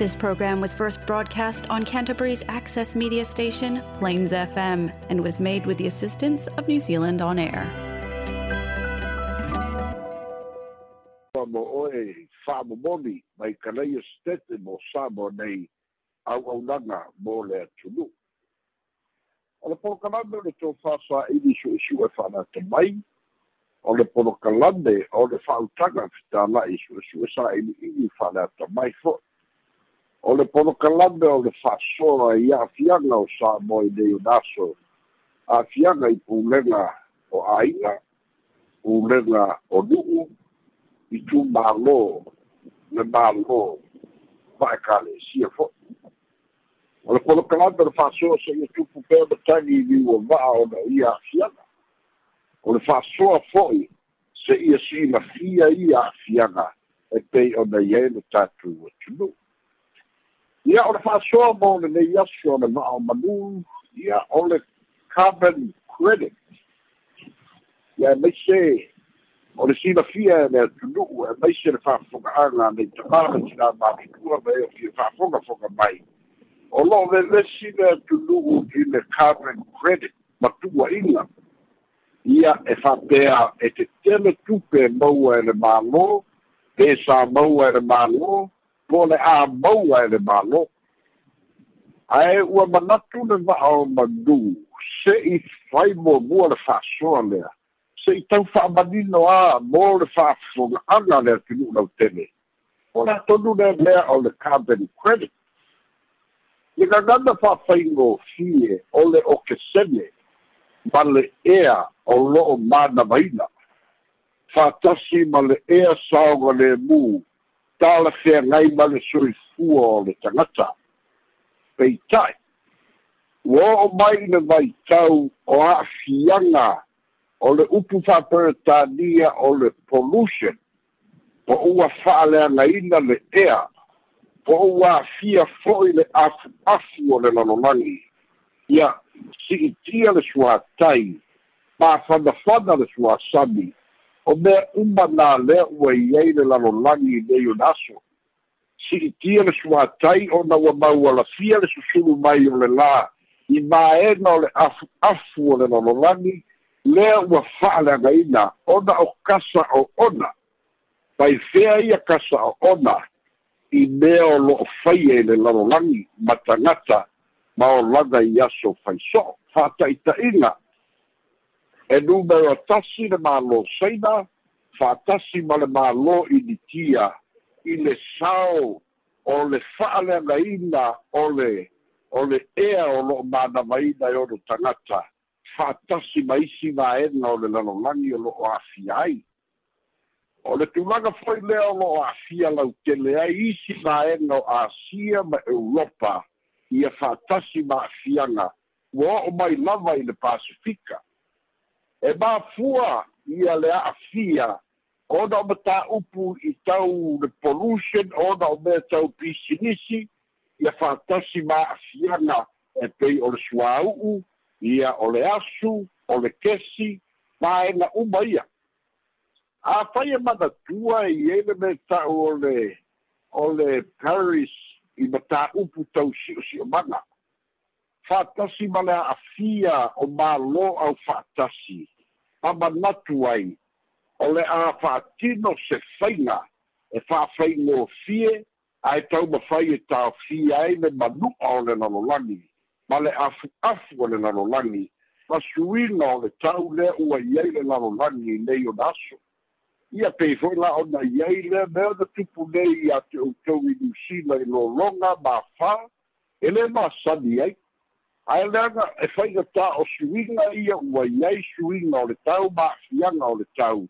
This program was first broadcast on Canterbury's access media station, Plains FM, and was made with the assistance of New Zealand On Air. O le polokalame o le tō fa'autaga fetala'i suʻesuʻe saʻiliʻili whanata mai fo'i. o le polokalabe o le fa'asoa i a'afiaga o sa mo i leiulaso a'afiaga i pulega o aiga pulega o lu'u i tumālō le mālō fa'ekalesia fo'i o le polokalabe o le fa'asoa so ia tupu pea ma tagi i liua va'a ona o ia a'afiaga o le fa'asoa fo'i se ia silafia ia a'afiaga e pei ona iai le tatou atunu'u ia o le fa'asoa mo lenei aso o le va'a manū ia o le carbon credit ia e maise o le silafia e le atunu'u e maise le fa'afoga'aga nei tamala sila matutua ma e o fia fa'afogafoga mai o lo'o lelesi le atunu'u i le carbon credit matua'ina ia e fa'apea e tetele tupe maua e le mālō pe sa maua e le mālō pole a mau ai le malo ae ua manatu le va'ao madū se'i fai muamua le fa'asoa lea se'i tau fa'amanino a mo le fa'afoga'aga le atinu'u lautele o le atonu lea lea o le carbon credit le gagana fa'afaigo fie o le okesene ma le ea o lo'o manamaina fa'atasi ma le ea saoga lemu tala fea ngai male soi fua o le tangata. Pei tai, ua o mai ina vai tau o a fianga o le upu whapertania o le pollution, po ua whaalea ngai ina le ea, po ua fia foi le afu afu o le lanonangi. Ia, si itia le sua tai, ma fanda fanda le sua sami, o mea uma na lea ua i ai le lalolagi i nei o naso si'itia le suātai ona ua maualafia le susulu mai o le lā i maena o le afuafu o le lalolagi lea ua fa'aleagaina ona o kasa o ona faifea ia kasa o ona i mea o lo'o faia i le lalolagi ma tagata ma o laga i aso faiso'o fa'ata'ita'iga e numero tasi le malo seina fa tasi ma le malo initia i le sao o le faaleagaina o le o le ea o loo manamaina i ono tagata fa atasi ma isi maega o le lalolagi o loo afia ai o le tulaga foi lea o loo afia lautele ai isi maega o asia ma europa ia fa atasi ma afiaga ua oo mai lava i le pasifika e mafua ia le a'afia ko ona o mataupu i tau le pollution ona o mea tau pisinisi ia fatasi ma'afiaga e pei o le suāu'u ia o le asu o le kesi faega uma ia afaia manatua i ai le mea ta'u o le o le paris i mataupu tau si'osi'omaga si fatasi a afia o malo au fatasi. Pamanatu ai, o le a faatino se whainga, e whaafai fie, a e tau mawhai e tau fia ai le manuka o le nalolangi, ma le afu afu o le nalolangi, ma suina o le tau le ua iei le nalolangi nei io naso. Ia pei foi la o na iei le mea na tupu nei a te utau i nusina i lolonga ma wha, e le masani ai aelaga e ta o shuinga ia ua iai shuinga o le tau ma'afiaga o le tau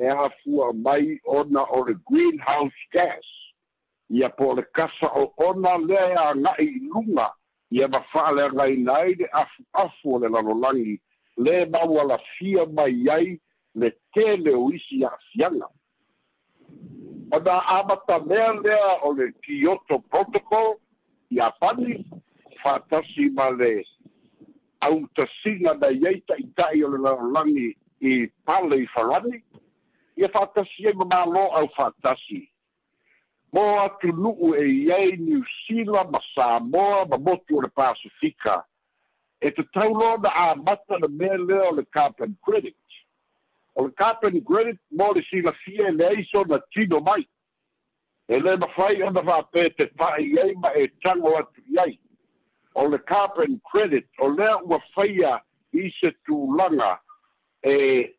e afua mai ona o le greenhouse gas ia po le kasa o ona lea e aga'i i luga ia mafa'aleagaina ai le afu'afu o le lalolagi le maualafia mai ai le tele o isi a'afiaga ona amatamea lea o le Kyoto protocol ia pani fatasi ma le au ta singa da yeita i tai o le langi i pale i farani, i a fatasi e ma malo au fatasi. Mo atu nuu e iei New Sila ma Samoa ma motu o le Pasifika, e te taulo na a mata na mea leo le Carpen Credit. O le Carpen Credit mo le sila fie le eiso na tino mai. E le mawhai ana wha pē te pai iei ma e tango atu iei o le carbon credit o lea ua faia i se tulaga e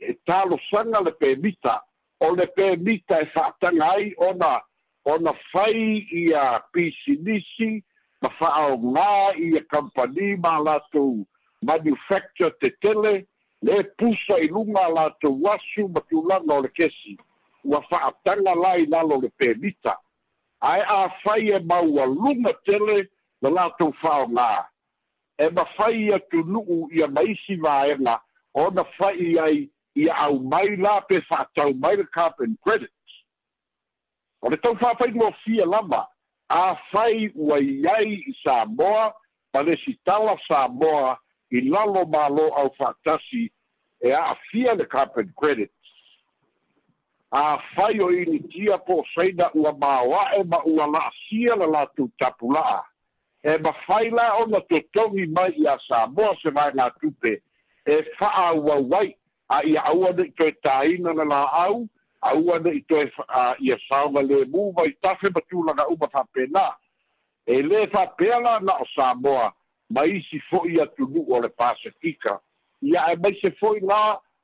e talosaga le pemita o le pemita e fa'ataga ai ona ona fai ia pisinisi ma fa'aogā ia kampani ma latou manufacture te tele le pusa i luga a latou asu ma tulaga o le kesi ua fa'ataga la i lalo le pemita ae afai e maualuga tele na la tu fa nga e ba fa ia tu nu u ia mai si va nga o na fa ia ia au mai la pe fa tau mai le cap and credit o le tu fa fa mo fi la ba a fa i wa ia i sa mo pa le si ta la sa mo i la lo ma lo au fa tasi e a fia le cap and credit a fai o ini tia po saida ua maawae ma ua laasia la latu tapulaa. La e ma fai o na te tongi mai i a Samoa se mai ngā tupe e faa ua wai a i aua ni to e taina na la au aua ni to e a i a saunga le mu mai tafe ma tūla ngā uma fa e le fa pena na o Samoa mai si fo i a tunu o le Pasifika i a e mai se fo i ngā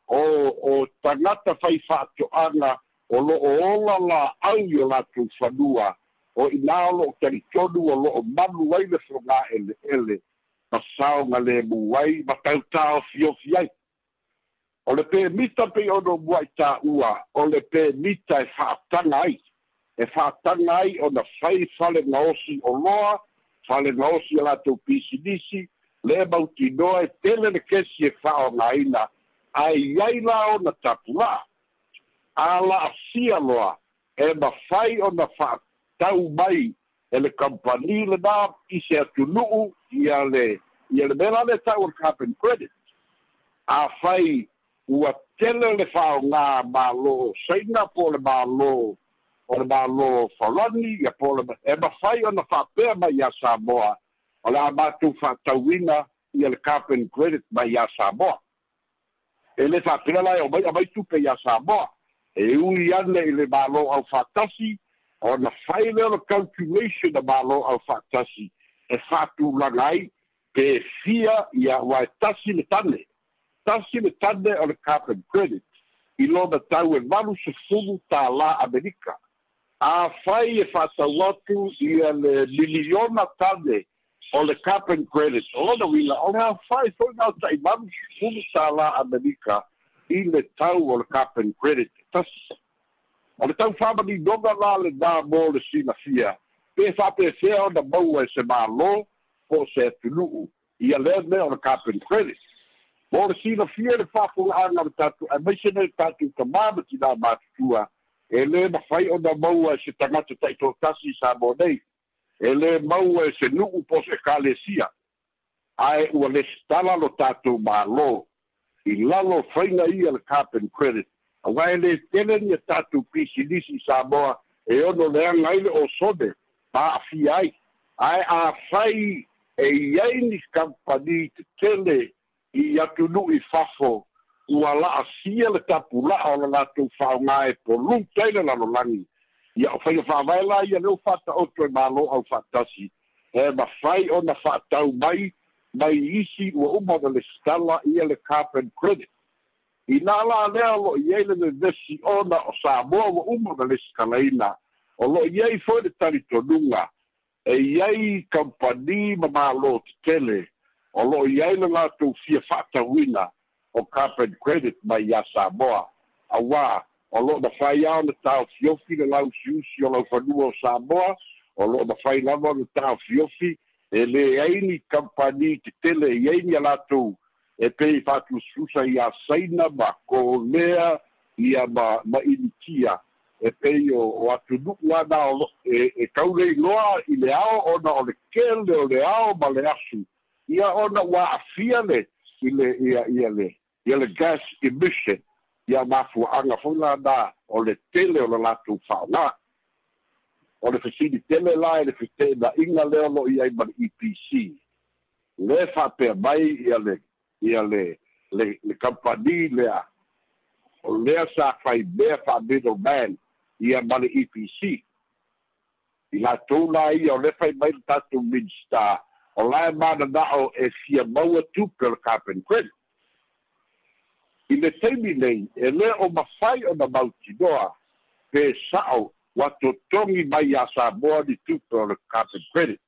o, o tangata fai fa ato ana o lo o ola la au i o la tūwhanua o ina lo o tari tonu o lo o manu ai le fonga ele ele ma sao nga le mu ai ma tau tau fio fi ai o le pe mita pe ono muai ta ua o le pe mita e whaatanga ai e whaatanga ai o na whai whale ngaosi o loa whale ngaosi a la tau pisi nisi le mau tinoa e tele le kesi e whao ngaina ai ai la o na tapu la a la asia loa e ma whai o na whaatanga tau mai e le kampani le nā i se atunuu ia le ia le mea lale tau le carbon credit afai ua tele le faaogā mālō saina po le mālō o le mālō falani ia po le e mafai ona faapea mai iā samoa o le a matou faatauina ia le carbon credit mai iā samoa e le faapena lai o mai amai tupe iā samoa e ui ana i le mālō au faatasi on the final calculation about lo au fatasi e fatu langai pe fia ia wa tasi le tane tasi le tane o le carbon credit i lo na tau e valu se fulu tā la America a fai e fatau atu of le miliona tane o le carbon credit o lona wila o le a fai foina o tai valu se fulu tā la Amerika i le tau o le carbon credit tasi O tau whamanigonga la le nā mō le sinafia. Pē whapesea o na maua e se mālō po se tunuu. Ia lea mea o na kāperi kwele. Mō le sinafia le whapulanga le tatu. A meisene le é tatu que ki nā mātutua. E le na whai o tá na maua e se tangata taitotasi sa mō nei. E le maua e se nuu po se kālesia. Ae ua le stala lo tatu mālō. I lalo whainga ia le kāperi credit. Awai le tele ni tatu pisi lisi Samoa e ono le angai o osode pa afi ai. Ai a fai e iai ni kampani tele i atu nu i fafo ua la a sia le tapu la o la latu whaunga e po lung teile lalo langi. Ia o fai o whaamai la ia leo fata o tue malo au fatasi. E ma fai ona na fata mai mai isi o umo le stala ia le carbon credit. Ina la lea lo iei le vevesi ona o Samoa wa uma na lesi kalaina. O lo iei foi le talitonunga. E iei kampani ma mālo te tele. O lo iei le lātou fia whātawina o Carpet Credit mai ia Samoa. Awā, o lo na whai au na tau fiofi le lau siusi o lau whanua o Samoa. O lo na whai lama na tau fiofi e le eini kampani te tele iei ni a tu. fiofi e pei fa'atususa iā saina ma kolea ia ma ma ilikia e pei o o atunu'u ana o e e kauleiloa i le ao ona o le kele o le ao ma le asu ia ona ua a'afia le ile le ia ia le ia le gas emission ia mafua'aga foi lana o le tele o le latou fa'aogā o le fesili tele la e le fitena'iga lea lo'i ai ma le epc le fa'apea mai ia le ia le le le kampani lea o lea sa faimea fa'amino man ia ma le epc i latou la ia o le fai mai le tatou minsta o lae manana'o e fia maua tupe o le carpen credit i le taimi nei e lē o mafai ona mautinoa pesa'o ua totogi mai iā samoa ni tupe o le carpen credit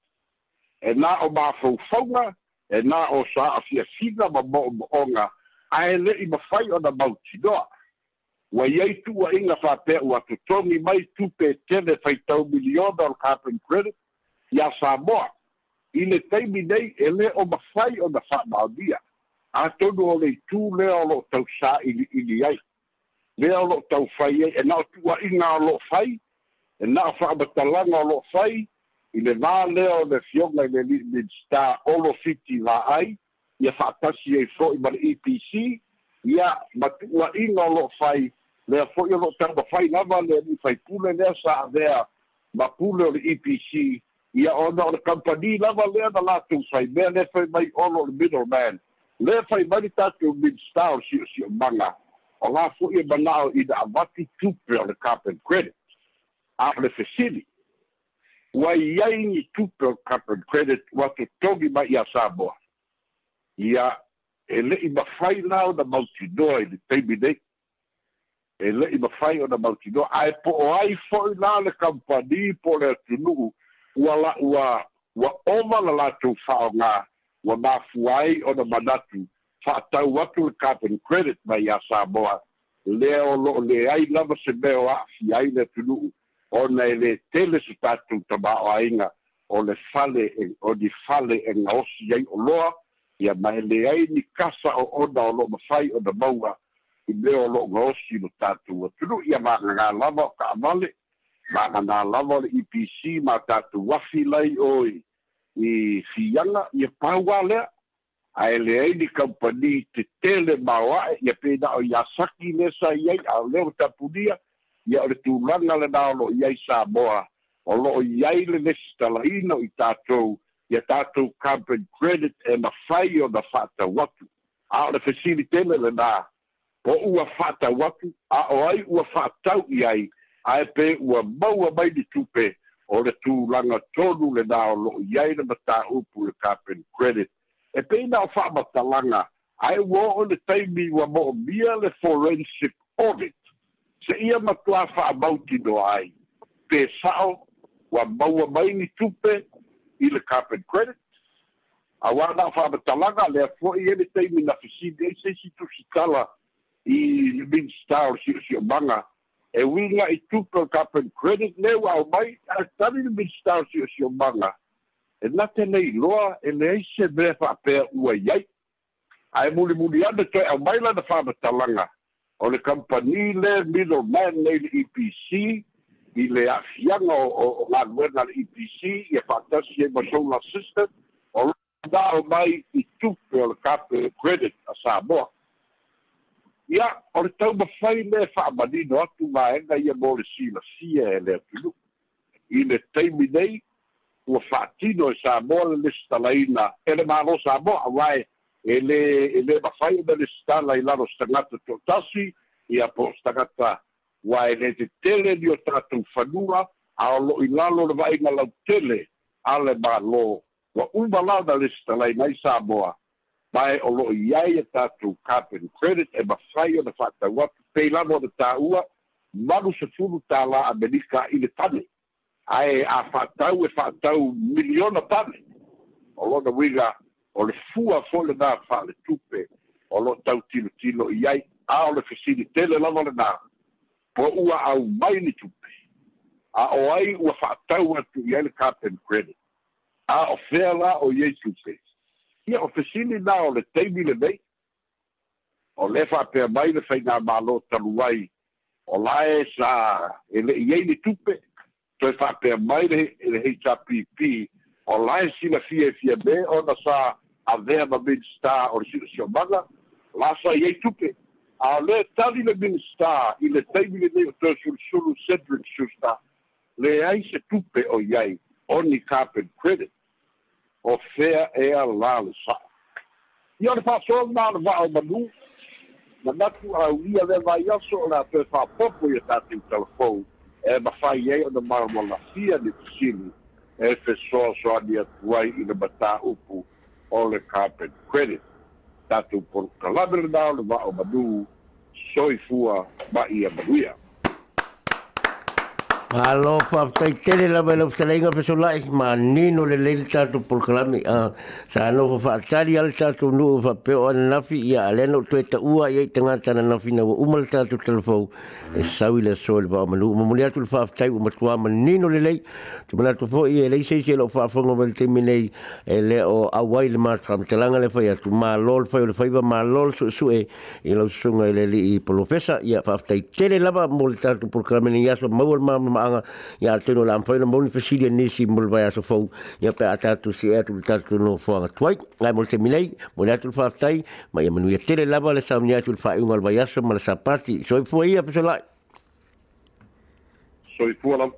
e na o mafaufauga e na o sa a fia sina ma mo mo onga a ele i mawhai o na mauti noa. Wa iei tua inga wha pe ua tu tomi mai tupe tene whai tau miliona o carbon credit i a Samoa. I ne teimi nei ele o mawhai o na wha maudia. A tonu o lei tū leo lo tau sa ili ili ai. Leo lo tau whai e na o tua inga o lo whai e na o wha abatalanga o lo whai Undeva leo le fioga le li le sta olo fiti la ai ia fatasi e fo i mar EPC ia matua ina lo fai le fo ia lo tanga lava le ni fai pule le sa avea ma pule o le EPC ia ona o le company lava lea na latou fai mea le fai mai olo le middleman le fai mai tatou midstar o siʻosiʻomaga o la foʻi e manaʻo ina avati tupe o le carpen credit a le fesili waiai ni tupe carbon credit ua totogi mai iā saboa ia e le'i mafai la ona mautinoa i le taimi nei e le'i mafai ona mautinoa ae po'o ai fo'i la le kampani po le atunu'u ua la ua ua ova la latou fa'aogā ua mafua ai ona manatu fa'atau atu le carbon credit mai iā saboa lea o lo'o leai lava se mea o a'afi ai le atunu'u ona e le tele su tatu tamao ainga o le fale e, o di fale e ngaosi yai o loa ia mai le ai ni kasa o ona o lo mafai o da maua i le o lo ngaosi lo tatu wa tunu ia ma ngā lava o ka amale ma ngā lava o le IPC e ma tatu wafi lai oi i fianga ia paua lea a ele ai ni kampani te tele maua ia pena o yasaki nesa yai a leo tapunia ia ia o le tulaga le lo i ai saboa o loo i ai le lesitalaina o i tatou ia tatou carbon credit e the ona faatau atu a o le fesilitele lenā po ua faatau atu a o ai ua faatau i ai ae pe ua maua mai li tupe o le tulaga tolu lenā o loo i ai le mataupu le carbon credit e peina e o faamatalaga ae ua oo le taimi ua moʻomia le forensic audit se ia matua fa'amauti noa ai pe fa'o ua maua mai ni tupe i le carpet credit a na o fa'amatalaga lea fo'i ele taimi na fesidi ai seisi tusikala i le minstar si si si'osi'omaga e winga i tupe o carpet credit le ua ao mai atali le si si si'osi'omaga e nate nei loa e leai se mea fa'apea ua i ai ae mulimuli ana toe au mai lana fa'amatalaga E o le e e kampani le middleman nei le epc i le o le epc ia faatasi ai ma solar system o dao mai i tupe o le kape credit a samoa ia o le taumafai le fa'amanino atu gaega ia mo la silasia e le atulu i le taimi nei ua fa'atino e samoa le lesitalaina e le samoa ele, vafaida é stala i laro stagata totasi ia po stagata ua e le vai tele de o tatou fanua a o lo'i lalo le vaega lautele ale mālō ua uma lana le sitalai mai samoa mae o lo'i ai e tatou carbon credit e mafai ona fa'atau atu pei lava ona tāua malu sefulu tālā amerika i le tane ae a fa'atau e fa'atau miliona tane o da wiga o le fua fo le nā faaletupe o loo tautilotilo i ai a o le fesilitele lava lenā po ua au mai ni tupe a o ai ua fa'atau atu i ai le carpen credit a o fea la o iai tupe ia o fesili na o le taimi lenei o le fa'apea mai le faigā mālō talu ai o lae sa e le'i ai ni tupe toe fa'apea mai le le hpp o lae silafia e fia me ona sa a aveva bem-estar organizacional, lá só ia tupe. Ale tali le bem-estar, e le teve le meio terço, solo centro de justa. Le ai se tupe o iai, only capen credit. O fea é e a lá le sa. E olha, passou na arva ao manu, na natu a uia le vai aso, na pe fa popo e tati o telefone, e mafai ei o na marmolafia de pisini, e fesoa soa ni atuai i na bata upu, All the carpet credit. Tatu por kalaberdau le wa o madu soifua ma ia manuia. Alo fa tai tele la vela tele ga pe solai ma nino le pues, le tu por klami a sa no fa tali al tu no fa pe o na fi ya le no to ta ua ye tanga tana na fi na o mal tatu telfo e sawi le sol ba ma lu ma mo tu fa tai ma tu ma nino le le tu ma tu fo ye le se se lo fa fo bel te mine e le o a wai le ma tra te langa le fa ya tu ma lol fa le fa ba ma lol su su e lo sunga eh, le li i polofesa ya fa tai tele la ba mo ta tu por klami ya so ma ma whaanga i a tino la mwhaina moni pasiri nisi mulu vai aso fo i pe atatu si atu le tatu no whaanga tuai ngai mulu te minei mo le atu le whaftai ma i a manuia tere lava le sa mni atu le whaunga le vai aso ma le sa pati soifua ia pesolai soifua lama